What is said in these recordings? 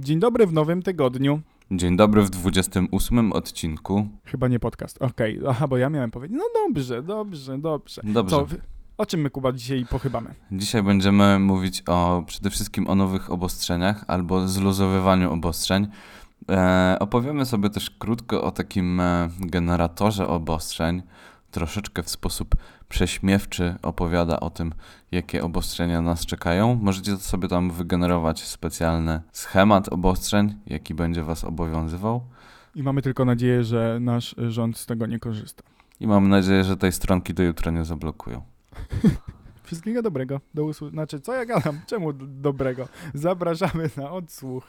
Dzień dobry w nowym tygodniu. Dzień dobry w 28 odcinku. Chyba nie podcast. Okej, aha, bo ja miałem powiedzieć. No dobrze, dobrze, dobrze. Dobrze. Co, o czym my, Kuba, dzisiaj pochybamy? Dzisiaj będziemy mówić o przede wszystkim o nowych obostrzeniach albo zluzowywaniu obostrzeń. E, opowiemy sobie też krótko o takim e, generatorze obostrzeń. Troszeczkę w sposób prześmiewczy opowiada o tym, jakie obostrzenia nas czekają. Możecie sobie tam wygenerować specjalny schemat obostrzeń, jaki będzie Was obowiązywał. I mamy tylko nadzieję, że nasz rząd z tego nie korzysta. I mam nadzieję, że tej stronki do jutra nie zablokują. Wszystkiego dobrego. Do usłu- Znaczy, co ja gadam? Czemu dobrego? Zapraszamy na odsłuch.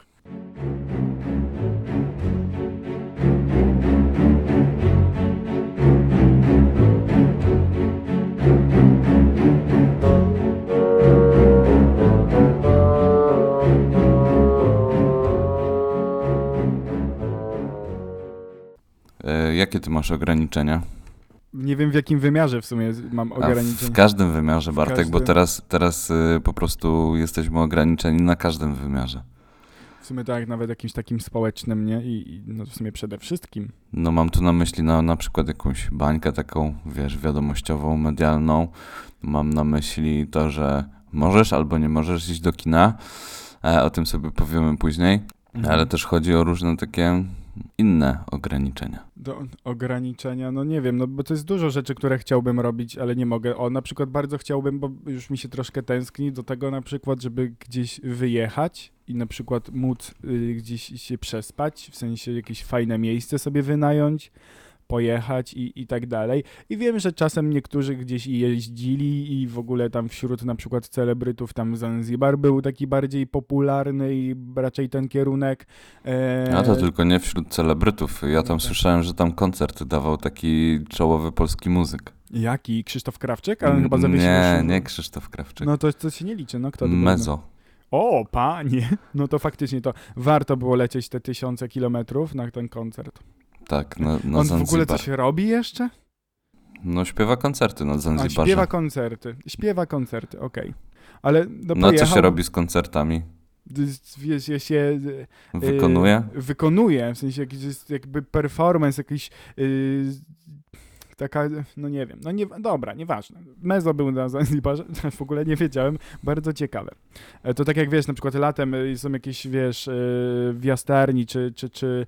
Jakie ty masz ograniczenia? Nie wiem, w jakim wymiarze w sumie mam A ograniczenia. w każdym wymiarze, Bartek, bo każdym. teraz, teraz y, po prostu jesteśmy ograniczeni na każdym wymiarze. W sumie tak, nawet jakimś takim społecznym, nie? I, i no w sumie przede wszystkim. No mam tu na myśli na, na przykład jakąś bańkę taką, wiesz, wiadomościową, medialną. Mam na myśli to, że możesz albo nie możesz iść do kina. E, o tym sobie powiemy później. Mhm. Ale też chodzi o różne takie inne ograniczenia. Do ograniczenia, no nie wiem, no bo to jest dużo rzeczy, które chciałbym robić, ale nie mogę. O, na przykład bardzo chciałbym, bo już mi się troszkę tęskni do tego na przykład, żeby gdzieś wyjechać i na przykład móc y, gdzieś się przespać, w sensie jakieś fajne miejsce sobie wynająć, pojechać i, i tak dalej. I wiem, że czasem niektórzy gdzieś jeździli i w ogóle tam wśród na przykład celebrytów tam Zanzibar był taki bardziej popularny i raczej ten kierunek. E, A to tylko nie wśród celebrytów. Ja tam tak. słyszałem, że tam koncert dawał taki czołowy polski muzyk. Jaki? Krzysztof Krawczyk? Ale chyba zawiesił Nie, już- nie Krzysztof Krawczyk. No to, to się nie liczy, no kto był? Mezo. O, panie! No to faktycznie to warto było lecieć te tysiące kilometrów na ten koncert. Tak, na, na On w ogóle Zanzibar. coś robi jeszcze? No śpiewa koncerty na A, Zanzibarze. śpiewa koncerty. Śpiewa koncerty, okej. Ale no, No co się robi z koncertami? Wie, się, y, Wykonuje? y, wykonuje, w sensie jakiś jest jakby performance, jakiś y, taka, no nie wiem, no nie, dobra, nieważne. Mezo był na Zanzibarze, w ogóle nie wiedziałem, bardzo ciekawe. E, To tak jak wiesz, na przykład latem y, są jakieś, wiesz, y, w Jastarni czy, czy, czy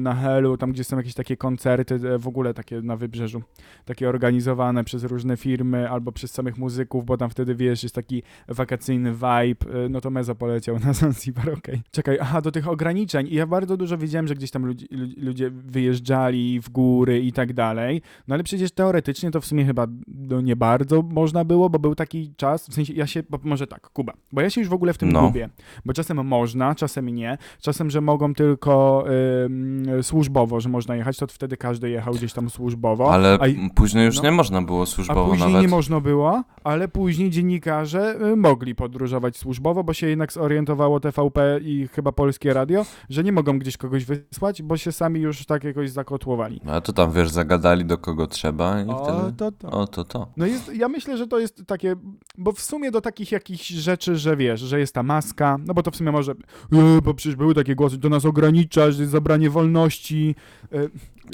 na Helu, tam gdzie są jakieś takie koncerty, e, w ogóle takie na Wybrzeżu, takie organizowane przez różne firmy albo przez samych muzyków, bo tam wtedy, wiesz, jest taki wakacyjny vibe, no to Mezo poleciał na Zanzibar, okej. Czekaj, aha, do tych ograniczeń i ja bardzo dużo wiedziałem, że gdzieś tam ludzi, lu- ludzie wyjeżdżali w góry i tak dalej, no ale przecież teoretycznie to w sumie chyba no, nie bardzo można było, bo był taki czas, w sensie ja się, może tak, Kuba, bo ja się już w ogóle w tym No. gubię, bo czasem można, czasem nie, czasem, że mogą tylko służbowo, że można jechać, to wtedy każdy jechał gdzieś tam służbowo, Ale a, później już no. nie można było a służbowo później nawet. nie można było, ale później dziennikarze y, mogli podróżować służbowo, bo się jednak zorientowało TVP i chyba Polskie Radio, że nie mogą gdzieś kogoś wysłać, bo się sami już tak jakoś zakotłowali. A to tam, wiesz, zagadali do kogo trzeba i O, wtedy... to, to. O, to to. No jest, ja myślę, że to jest takie, bo w sumie do takich jakichś rzeczy, że wiesz, że jest ta maska, no bo to w sumie może, e, bo przecież były takie głosy, to nas ogranicza, że jest zabranie wolności. Ja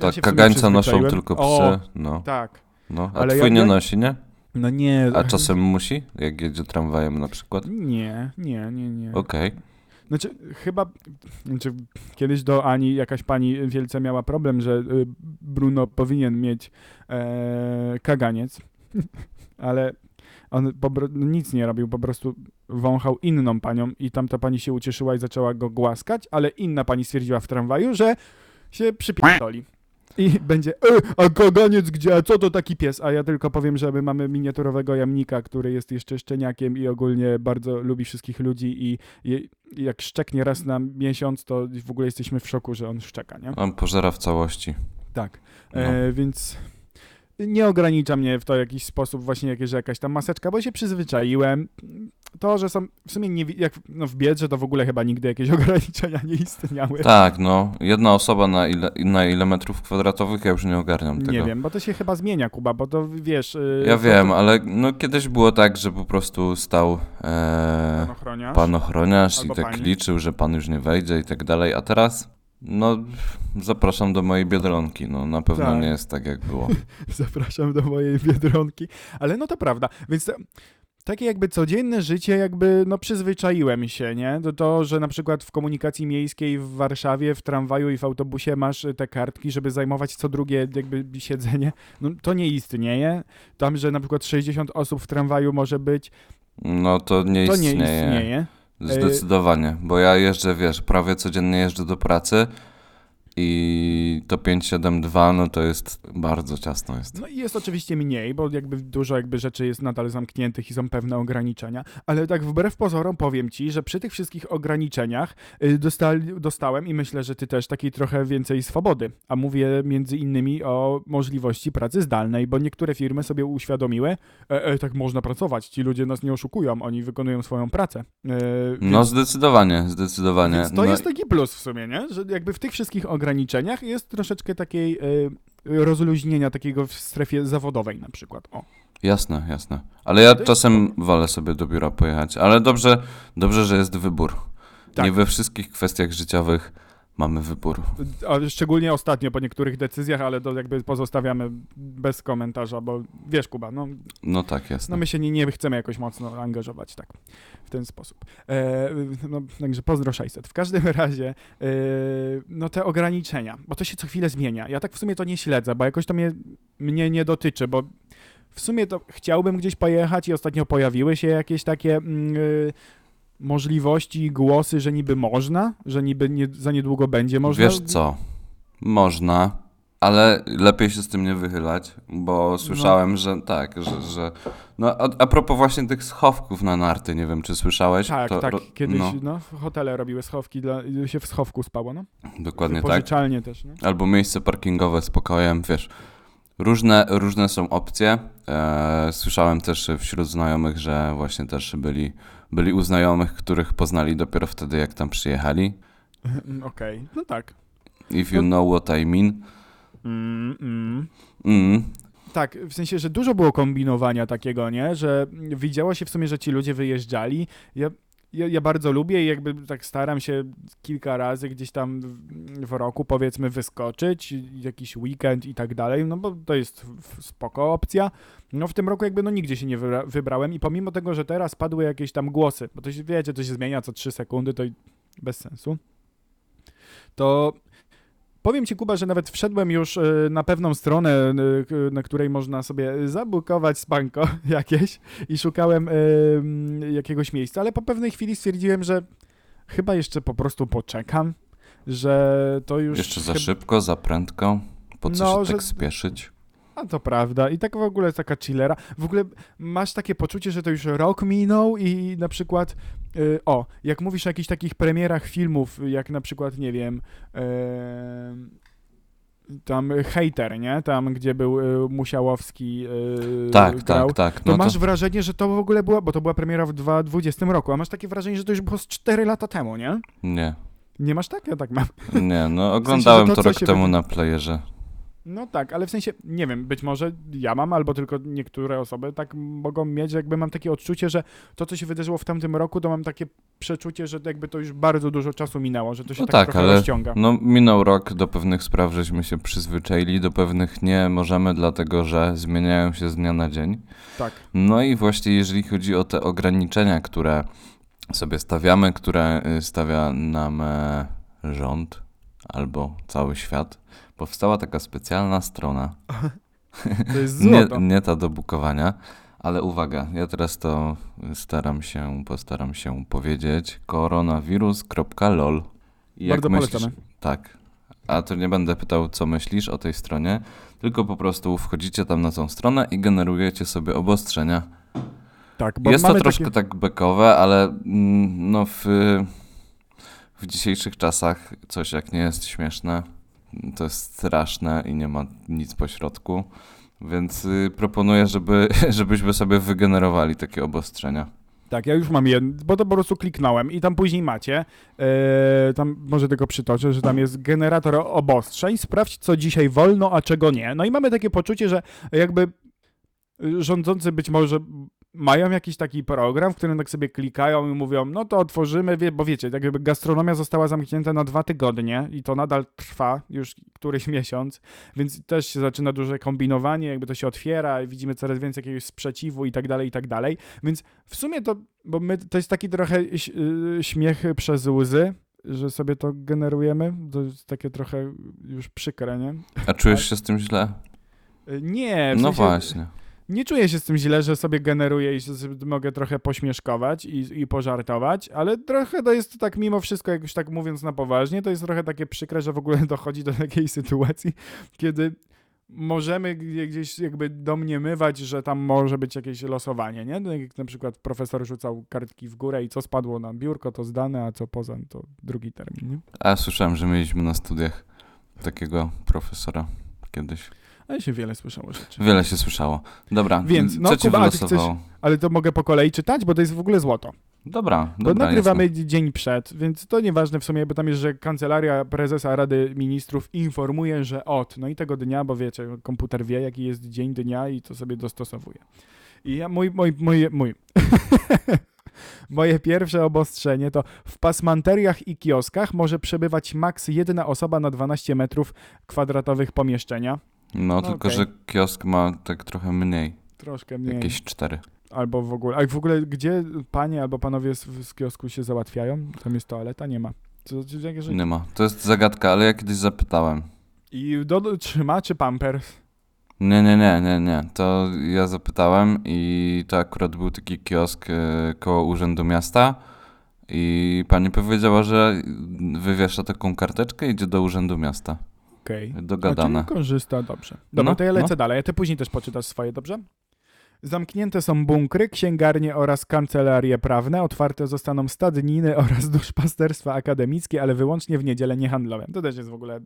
Tak, sumie kagańca noszą tylko O, psy. No, tak. no. A ale twój ja- nie ja- nosi, nie? No nie. A czasem musi? Jak jedzie tramwajem na przykład? Nie, nie, nie, nie. Okej. Znaczy, chyba, znaczy, kiedyś do Ani jakaś pani wielce miała problem, że y, Bruno powinien mieć e, kaganiec, ale on nic nie robił, po prostu wąchał inną panią i tamta pani się ucieszyła i zaczęła go głaskać, ale inna pani stwierdziła w tramwaju, że się przypierdoli. I będzie, e, a kaganiec gdzie, a co to taki pies? A ja tylko powiem, że my mamy miniaturowego jamnika, który jest jeszcze szczeniakiem i ogólnie bardzo lubi wszystkich ludzi i, i, jak szczeknie raz na miesiąc, to w ogóle jesteśmy w szoku, że on szczeka, nie? On pożera w całości. Tak. No. E, więc nie ogranicza mnie w to jakiś sposób właśnie jakieś, że jakaś tam maseczka, bo się przyzwyczaiłem. To, że są w sumie nie, jak no w Biedrze to w ogóle chyba nigdy jakieś ograniczenia nie istniały. Tak, no. Jedna osoba na ile, na ile metrów kwadratowych, ja już nie ogarniam tego. Nie wiem, bo to się chyba zmienia, Kuba, bo to wiesz... yy, Ja to- wiem, to- ale no kiedyś było tak, że po prostu stał e, Pan ochroniarz. pan ochroniarz i tak pani. liczył, że pan już nie wejdzie i tak dalej, a teraz no zapraszam do mojej Biedronki, no na pewno Tak. nie jest tak jak było. Zapraszam do mojej Biedronki. Ale no to prawda, więc to, takie jakby codzienne życie, jakby no przyzwyczaiłem się, nie? Do to, że na przykład w komunikacji miejskiej w Warszawie, w tramwaju i w autobusie masz y, te kartki, żeby zajmować co drugie jakby siedzenie. No to nie istnieje. Tam, że na przykład 60 osób w tramwaju może być, No to nie to nie istnieje. Zdecydowanie, bo ja jeżdżę, wiesz, prawie codziennie jeżdżę do pracy i to 572, no to jest bardzo ciasno jest. No i jest oczywiście mniej, bo jakby dużo jakby rzeczy jest nadal zamkniętych i są pewne ograniczenia, ale tak wbrew pozorom powiem ci, że przy tych wszystkich ograniczeniach y, dostali, dostałem i myślę, że ty też takiej trochę więcej swobody, a mówię między innymi o możliwości pracy zdalnej, bo niektóre firmy sobie uświadomiły, e, e, tak można pracować, ci ludzie nas nie oszukują, oni wykonują swoją pracę. E, No więc- zdecydowanie, zdecydowanie. więc to no, jest taki plus w sumie, nie? Że jakby w tych wszystkich ograniczeniach jest troszeczkę takiej y, rozluźnienia takiego w strefie zawodowej na przykład. O. Jasne, jasne. Ale ja czasem wolę sobie do biura pojechać, ale dobrze, dobrze, że jest wybór. Tak. Nie we wszystkich kwestiach życiowych mamy wybór. A szczególnie ostatnio po niektórych decyzjach, ale to jakby pozostawiamy bez komentarza, bo wiesz Kuba, no, No tak, jasne. no my się nie, nie chcemy jakoś mocno angażować tak w ten sposób. E, no, także pozdro 600. W każdym razie e, no te ograniczenia, bo to się co chwilę zmienia. Ja tak w sumie to nie śledzę, bo jakoś to mnie, mnie nie dotyczy, bo w sumie to chciałbym gdzieś pojechać i ostatnio pojawiły się jakieś takie mm, możliwości, głosy, że niby można, że niby nie, za niedługo będzie można. Wiesz co? Można, ale lepiej się z tym nie wychylać, bo słyszałem, że tak, że, że... No a, a propos właśnie tych schowków na narty, nie wiem, czy słyszałeś? Tak, to tak. ro- Kiedyś No, no. hotele robiły schowki, dla, się w schowku spało, no. dokładnie tak. Pożyczalnie też, no. Albo miejsce parkingowe z pokojem, wiesz. Różne, różne są opcje. E, słyszałem też wśród znajomych, że właśnie też byli, byli u znajomych, których poznali dopiero wtedy, jak tam przyjechali. Mm, Okej, no tak. If you know what I mean. Mm, mm. Mm. Tak, w sensie, że dużo było kombinowania takiego, nie? Że widziało się w sumie, że ci ludzie wyjeżdżali. Ja, ja, ja bardzo lubię i jakby tak staram się kilka razy gdzieś tam w, roku powiedzmy wyskoczyć, jakiś weekend i tak dalej, no bo to jest spoko opcja. No w tym roku jakby no nigdzie się nie wybra- wybrałem i pomimo tego, że teraz padły jakieś tam głosy, bo to się, wiecie, to się zmienia co 3 sekundy, to bez sensu, to Powiem ci, Kuba, że nawet wszedłem już y, na pewną stronę, y, na której można sobie zabukować spanko jakieś i szukałem jakiegoś miejsca, ale po pewnej chwili stwierdziłem, że chyba jeszcze po prostu poczekam, że to już... Jeszcze za szybko, za prędko. Po co No, się że- tak spieszyć? A to prawda. I tak w ogóle taka chillera. W ogóle masz takie poczucie, że to już rok minął i na przykład y, o, jak mówisz o jakichś takich premierach filmów, jak na przykład, nie wiem, em, tam Hater, nie? Tam, gdzie był y, Musiałowski y, Tak, grał. tak, tak. To No masz to, wrażenie, że to w ogóle była, bo to była premiera w 2020 roku, a masz takie wrażenie, że to już było z 4 lata temu, nie? nie, Nie masz tak? Ja tak mam. nie, no oglądałem to, to co rok temu wyda- na playerze. No tak, ale w sensie, nie wiem, być może ja mam, albo tylko niektóre osoby tak mogą mieć, że jakby mam takie odczucie, że to, co się wydarzyło w tamtym roku, to mam takie przeczucie, że jakby to już bardzo dużo czasu minęło, że to się No tak, tak, ale rozciąga. No, minął rok, do pewnych spraw żeśmy się przyzwyczaili, do pewnych nie możemy, dlatego że zmieniają się z dnia na dzień. Tak. No i właśnie jeżeli chodzi o te ograniczenia, które sobie stawiamy, które y, stawia nam e, rząd albo cały świat, powstała taka specjalna strona, To jest nie, nie ta do bukowania, ale uwaga, ja teraz to staram się, postaram się powiedzieć, koronawirus.lol. I Bardzo polecamy. tak. A to nie będę pytał, co myślisz o tej stronie, tylko po prostu wchodzicie tam na tą stronę i generujecie sobie obostrzenia. Tak, bo Jest to troszkę takie... tak bekowe, ale mm, no w, w dzisiejszych czasach coś jak nie jest śmieszne, to jest straszne i nie ma nic po środku. Więc y, proponuję, żeby, żebyśmy sobie wygenerowali takie obostrzenia. Tak, ja już mam jedno, bo to po prostu kliknąłem i tam później macie, e, tam może tylko przytoczę, że tam jest generator obostrzeń, sprawdź co dzisiaj wolno, a czego nie. No i mamy takie poczucie, że jakby rządzący być może mają jakiś taki program, w którym tak sobie klikają i mówią, no to otworzymy, bo wiecie, tak jakby gastronomia została zamknięta na dwa tygodnie i to nadal trwa już któryś miesiąc, więc też się zaczyna duże kombinowanie, jakby to się otwiera i widzimy coraz więcej jakiegoś sprzeciwu i tak dalej, i tak dalej, więc w sumie to, bo my, to jest taki trochę y, śmiech przez łzy, że sobie to generujemy, to jest takie trochę już przykre, nie? A czujesz się z tym źle? Nie, w No sensie, właśnie. Nie czuję się z tym źle, że sobie generuję i że mogę trochę pośmieszkować i, i pożartować, ale trochę to jest tak mimo wszystko, jak już tak mówiąc na poważnie, to jest trochę takie przykre, że w ogóle dochodzi do takiej sytuacji, kiedy możemy gdzie- gdzieś jakby domniemywać, że tam może być jakieś losowanie, nie? No Jak na przykład profesor rzucał kartki w górę i co spadło na biurko, to zdane, a co poza, to drugi termin, nie? A słyszałem, że mieliśmy na studiach takiego profesora kiedyś. Ale się wiele słyszało rzeczy. Wiele się słyszało. Dobra, Więc, no, co Kuba, wylosowało? Ale to mogę po kolei czytać, bo to jest w ogóle złoto. Dobra, Bo dobra, nagrywamy jasne. dzień przed, więc to nieważne w sumie, bo tam jest, że kancelaria prezesa Rady Ministrów informuje, że od, no i tego dnia, bo wiecie, komputer wie, jaki jest dzień dnia i to sobie dostosowuje. I ja, mój, mój, mój, mój. Moje pierwsze obostrzenie to w pasmanteriach i kioskach może przebywać maks jedna osoba na 12 metrów kwadratowych pomieszczenia. No, tylko że kiosk ma tak trochę mniej. Troszkę mniej. Jakieś cztery. Albo w ogóle. A w ogóle gdzie panie albo panowie z, z kiosku się załatwiają? Tam jest toaleta? Nie ma. Co, jak, że... Nie ma. To jest zagadka, ale ja kiedyś zapytałem. I do, do, trzyma czy pampers? Nie, nie, nie, nie, nie. To ja zapytałem i to akurat był taki kiosk e, koło Urzędu Miasta i pani powiedziała, że wywiesza taką karteczkę i idzie do Urzędu Miasta. Okej. Dogadane. A, czyli korzysta, dobrze. Dobra, No, to ja lecę no. dalej, a ty później też poczytasz swoje, dobrze? Zamknięte są bunkry, księgarnie oraz kancelarie prawne. Otwarte zostaną stadniny oraz duszpasterstwa akademickie, ale wyłącznie w niedzielę niehandlowe. To też jest w ogóle...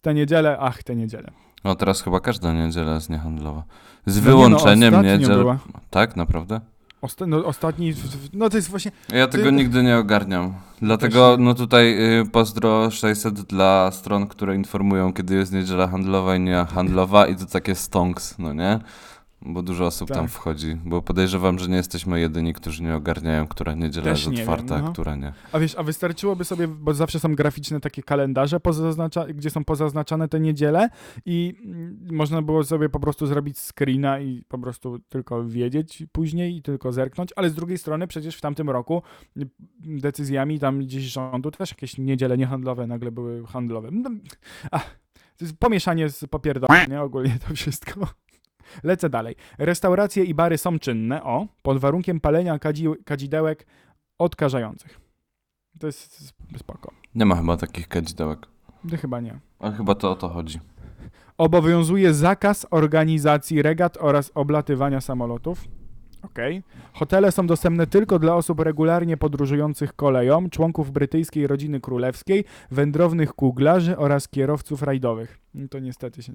Te niedziele, ach, te niedziele. No teraz chyba każda niedziela jest niehandlowa. Z No nie, wyłączeniem no, ostatnio niedziel. była. Tak, naprawdę? Osta- no, ostatni... No to jest właśnie... Ja tego Ty- nigdy nie ogarniam. Dlatego, Też nie. no tutaj y, pozdro 600 dla stron, które informują, kiedy jest niedziela handlowa i nie handlowa i to takie stonks, no nie? Bo dużo osób tam Tak. wchodzi. Bo podejrzewam, że nie jesteśmy jedyni, którzy nie ogarniają, która niedziela Też jest nie wiem, otwarta, no. a która nie. A wiesz, a wystarczyłoby sobie, bo zawsze są graficzne takie kalendarze, gdzie są pozaznaczane te niedziele i mm, można było sobie po prostu zrobić screena i po prostu tylko wiedzieć później i tylko zerknąć, ale z drugiej strony przecież w tamtym roku decyzjami tam gdzieś rządu też jakieś niedziele niehandlowe nagle były handlowe. No, a, to jest pomieszanie z popierdolem, nie? Ogólnie to wszystko. Lecę dalej. Restauracje i bary są czynne, o, pod warunkiem palenia kadzi kadzidełek odkażających. To jest spoko. Nie ma chyba takich kadzidełek. To chyba nie. Ale chyba to o to chodzi. Obowiązuje zakaz organizacji regat oraz oblatywania samolotów. Okej. Hotele są dostępne tylko dla osób regularnie podróżujących koleją, członków brytyjskiej rodziny królewskiej, wędrownych kuglarzy oraz kierowców rajdowych. No To niestety się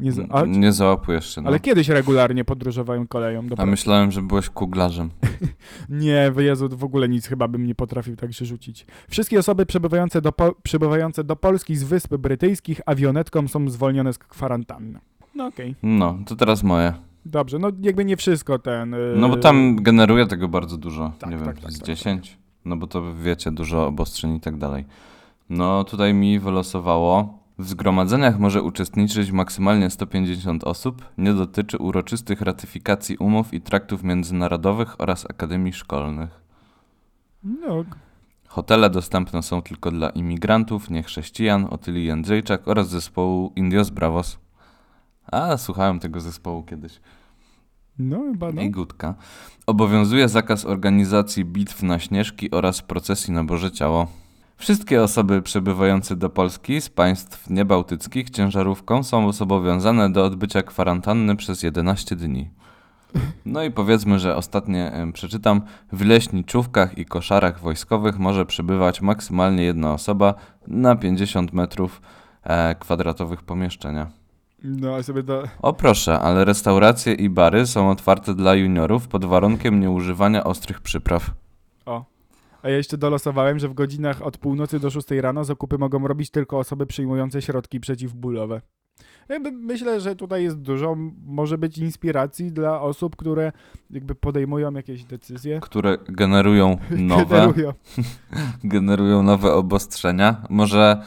nie... za- A, Nie załapujesz się. No. ale kiedyś regularnie podróżowają koleją. A Dobra. myślałem, że byłeś kuglarzem. Nie, Jezu, w ogóle nic chyba bym nie potrafił tak się rzucić. Wszystkie osoby przybywające do, przybywające do Polski z Wysp Brytyjskich awionetką są zwolnione z kwarantanny. No okej, No, to teraz moje. dobrze, no jakby nie wszystko ten... Yy... No bo tam generuje tego bardzo dużo. tak, nie wiem, tak, tak, z tak, 10. No bo to wiecie, dużo obostrzeń i tak dalej. No tutaj mi wylosowało. W zgromadzeniach może uczestniczyć maksymalnie 150 osób. Nie dotyczy uroczystych ratyfikacji umów i traktów międzynarodowych oraz akademii szkolnych. No, Hotele dostępne są tylko dla imigrantów, niechrześcijan, Otyli Jędrzejczak oraz zespołu Indios Bravos. A, słuchałem tego zespołu kiedyś. no chyba no. i Gutka. Obowiązuje zakaz organizacji bitw na śnieżki oraz procesji na Boże Ciało. Wszystkie osoby przybywające do Polski z państw niebałtyckich ciężarówką są zobowiązane do odbycia kwarantanny przez 11 dni. No i powiedzmy, że ostatnie przeczytam. W leśniczówkach i koszarach wojskowych może przebywać maksymalnie jedna osoba na 50 metrów e, kwadratowych pomieszczenia. No, a sobie do... O proszę, ale restauracje i bary są otwarte dla juniorów pod warunkiem nieużywania ostrych przypraw. A ja jeszcze dolosowałem, że w godzinach od północy do 6 rano zakupy mogą robić tylko osoby przyjmujące środki przeciwbólowe. Jakby myślę, że tutaj jest dużo, może być inspiracji dla osób, które jakby podejmują jakieś decyzje. które generują nowe, Generują. generują nowe obostrzenia. Może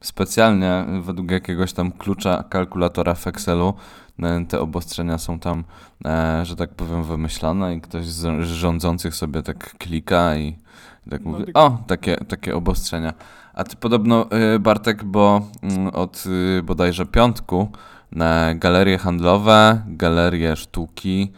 specjalnie według jakiegoś tam klucza kalkulatora w Excelu e, te obostrzenia są tam, e, że tak powiem, wymyślane i ktoś z rządzących sobie tak klika i tak No, mówi, tylko- o, takie, takie obostrzenia. A ty podobno, e, Bartek, bo mm, od e, bodajże piątku e, galerie handlowe, galerie sztuki,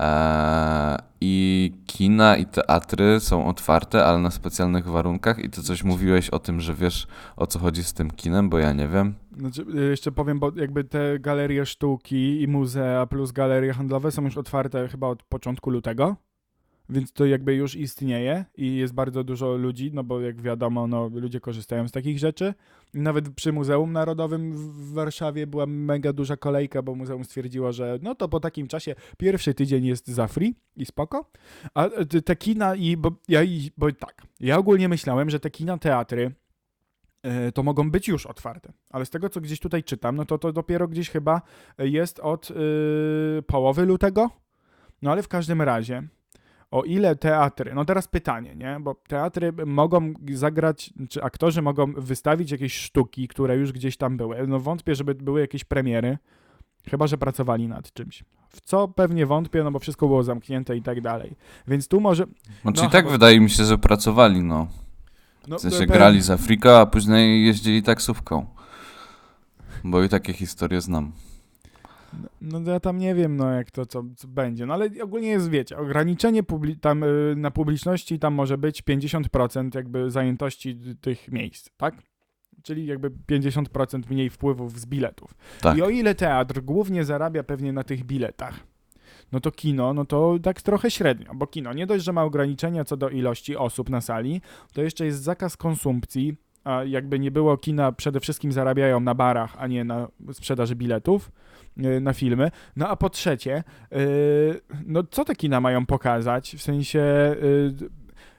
Eee, I kina i teatry są otwarte, ale na specjalnych warunkach. I ty coś mówiłeś o tym, że wiesz o co chodzi z tym kinem, bo ja nie wiem. Znaczy, y, jeszcze powiem, bo jakby te galerie sztuki i muzea plus galerie handlowe są już otwarte chyba od początku lutego, więc to jakby już istnieje i jest bardzo dużo ludzi, no bo jak wiadomo, no ludzie korzystają z takich rzeczy. Nawet przy Muzeum Narodowym w Warszawie była mega duża kolejka, bo muzeum stwierdziło, że no to po takim czasie pierwszy tydzień jest za free i spoko. A e, te- kina i, bo ja, i- bo tak, ja ogólnie myślałem, że te kina, teatry, e, to mogą być już otwarte. Ale z tego, co gdzieś tutaj czytam, no to to dopiero gdzieś chyba jest od y, połowy lutego. No ale w każdym razie, o ile teatry, no teraz pytanie, nie? Bo teatry mogą zagrać, czy aktorzy mogą wystawić jakieś sztuki, które już gdzieś tam były. No wątpię, żeby były jakieś premiery, chyba że pracowali nad czymś. W co pewnie wątpię, no bo wszystko było zamknięte i tak dalej. Więc tu może. Znaczy No, i tak bo- wydaje mi się, że pracowali, no. No, W sensie grali z Afrika, a później jeździli taksówką. Bo i takie historie znam. No to ja tam nie wiem, no jak to co, co będzie. No ale ogólnie jest, wiecie, ograniczenie publi- tam y, na publiczności tam może być 50% jakby zajętości tych miejsc, tak? Czyli jakby 50% mniej wpływów z biletów. Tak. I o ile teatr głównie zarabia pewnie na tych biletach, no to kino, no to tak trochę średnio, bo kino nie dość, że ma ograniczenia co do ilości osób na sali, to jeszcze jest zakaz konsumpcji, a jakby nie było kina, przede wszystkim zarabiają na barach, a nie na sprzedaży biletów yy, na filmy. No a po trzecie, yy, no co te kina mają pokazać? W sensie yy,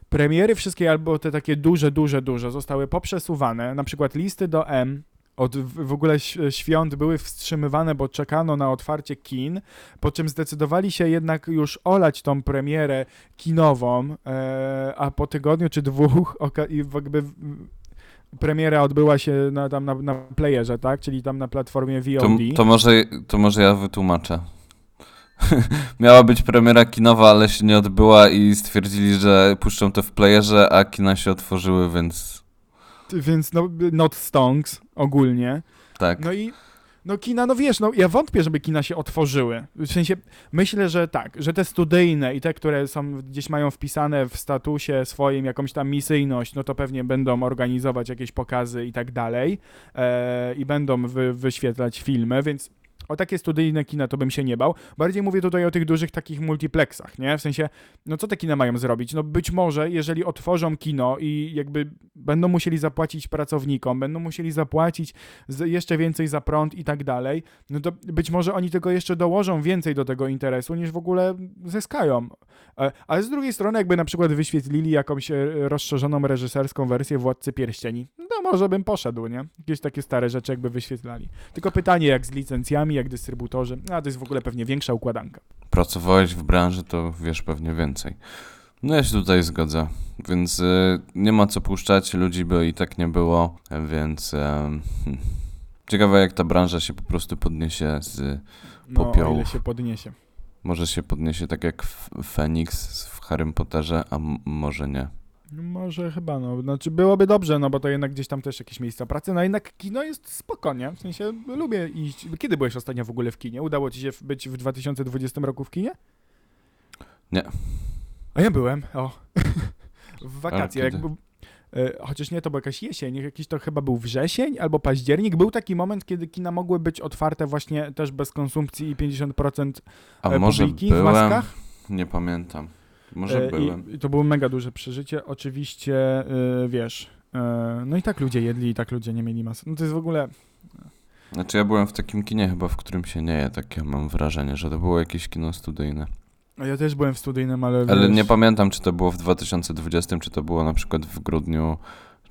premiery wszystkie albo te takie duże, duże, duże zostały poprzesuwane, na przykład listy do M od w ogóle świąt były wstrzymywane, bo czekano na otwarcie kin, po czym zdecydowali się jednak już olać tą premierę kinową, e, a po tygodniu czy dwóch jakby premiera odbyła się na, tam na, na playerze, tak? Czyli tam na platformie To, VOD. to, może, to może ja wytłumaczę. Miała być premiera kinowa, ale się nie odbyła i stwierdzili, że puszczą to w playerze, a kina się otworzyły, więc Więc no, not stonks ogólnie. tak. No i no kina, no wiesz, no ja wątpię, żeby kina się otworzyły. W sensie myślę, że tak, że te studyjne i te, które są gdzieś mają wpisane w statusie swoim jakąś tam misyjność, no to pewnie będą organizować jakieś pokazy i tak dalej e, i będą wy, wyświetlać filmy, więc o takie studyjne kina to bym się nie bał. Bardziej mówię tutaj o tych dużych takich multiplexach, nie? W sensie, no co te kina mają zrobić? No być może, jeżeli otworzą kino i jakby będą musieli zapłacić pracownikom, będą musieli zapłacić jeszcze więcej za prąd i tak dalej, no to być może oni tylko jeszcze dołożą więcej do tego interesu, niż w ogóle zyskają. Ale z drugiej strony, jakby na przykład wyświetlili jakąś e, rozszerzoną reżyserską wersję Władcy Pierścieni, no może bym poszedł, nie? Jakieś takie stare rzeczy jakby wyświetlali. Tylko pytanie, jak z licencjami, jak dystrybutorzy, a to jest w ogóle pewnie większa układanka. Pracowałeś w branży, to wiesz pewnie więcej. No ja się tutaj zgodzę, więc y, nie ma co puszczać, ludzi by i tak nie było, więc em, hmm. ciekawe jak ta branża się po prostu podniesie z, No, Popiołów. ile się podniesie. może się podniesie tak jak Feniks w Harrym Potterze, a może nie. No Może chyba, no. Znaczy byłoby dobrze, no bo to jednak gdzieś tam też jakieś miejsca pracy, no jednak kino jest spoko, nie? W sensie lubię iść. Kiedy byłeś ostatnio w ogóle w kinie? Udało ci się w- być w 2020 roku w kinie? Nie. A ja byłem, o. w wakacje, jak był, e, Chociaż nie, to była jakaś jesień, jakiś to chyba był wrzesień albo październik. Był taki moment, kiedy kina mogły być otwarte właśnie też bez konsumpcji i 50% A e, może publiki w byłem? maskach. Nie pamiętam. Może E, byłem. I, to było mega duże przeżycie. Oczywiście, y, wiesz, y, no i tak ludzie jedli, i tak ludzie nie mieli masy. No to jest w ogóle... Znaczy ja byłem w takim kinie chyba, w którym się nie je, takie mam wrażenie, że to było jakieś kino studyjne. A Ja też byłem w studyjnym, ale Ale wiesz, nie pamiętam, czy to było w 2020, czy to było na przykład w grudniu,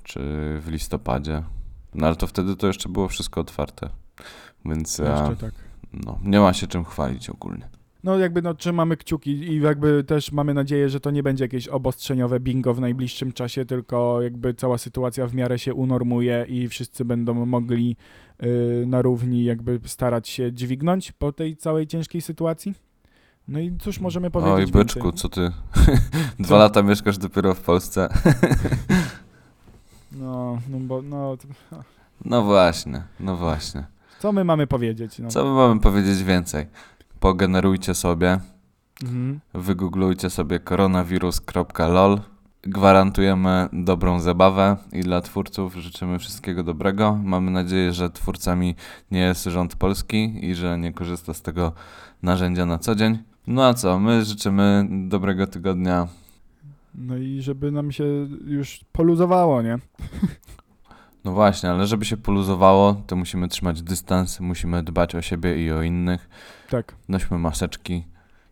czy w listopadzie. No ale to wtedy to jeszcze było wszystko otwarte. Więc Jeszcze e, tak. no, nie ma się czym chwalić ogólnie. No jakby no trzymamy kciuki i jakby też mamy nadzieję, że to nie będzie jakieś obostrzeniowe bingo w najbliższym czasie, tylko jakby cała sytuacja w miarę się unormuje i wszyscy będą mogli y, na równi jakby starać się dźwignąć po tej całej ciężkiej sytuacji. No i cóż możemy powiedzieć Oj, więcej? byczku, co ty? Dwa lata mieszkasz dopiero w Polsce. No, no bo no, No właśnie, no właśnie. co my mamy powiedzieć? No. Co my mamy powiedzieć więcej? Pogenerujcie sobie, Mhm. wygooglujcie sobie koronawirus.lol. Gwarantujemy dobrą zabawę i dla twórców życzymy wszystkiego dobrego. Mamy nadzieję, że twórcami nie jest rząd polski i że nie korzysta z tego narzędzia na co dzień. No a co, my życzymy dobrego tygodnia. No i żeby nam się już poluzowało, nie? No właśnie, ale żeby się poluzowało, to musimy trzymać dystans, musimy dbać o siebie i o innych. Tak. Nośmy maseczki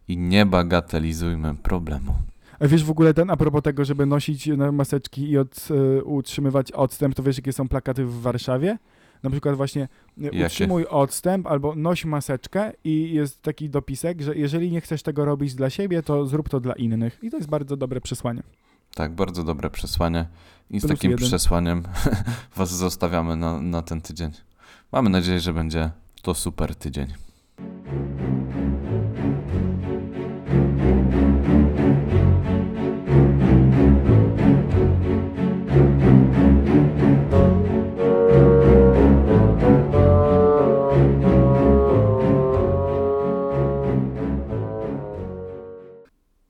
i nie bagatelizujmy problemu. A wiesz w ogóle ten, a propos tego, żeby nosić na maseczki i od, y, utrzymywać odstęp, to wiesz jakie są plakaty w Warszawie? Na przykład właśnie y, Jakie? utrzymuj odstęp albo noś maseczkę i jest taki dopisek, że jeżeli nie chcesz tego robić dla siebie, to zrób to dla innych. I to jest bardzo dobre przesłanie. Tak, bardzo dobre przesłanie. I z Plus takim jeden. przesłaniem Was zostawiamy na, na ten tydzień. Mamy nadzieję, że będzie to super tydzień.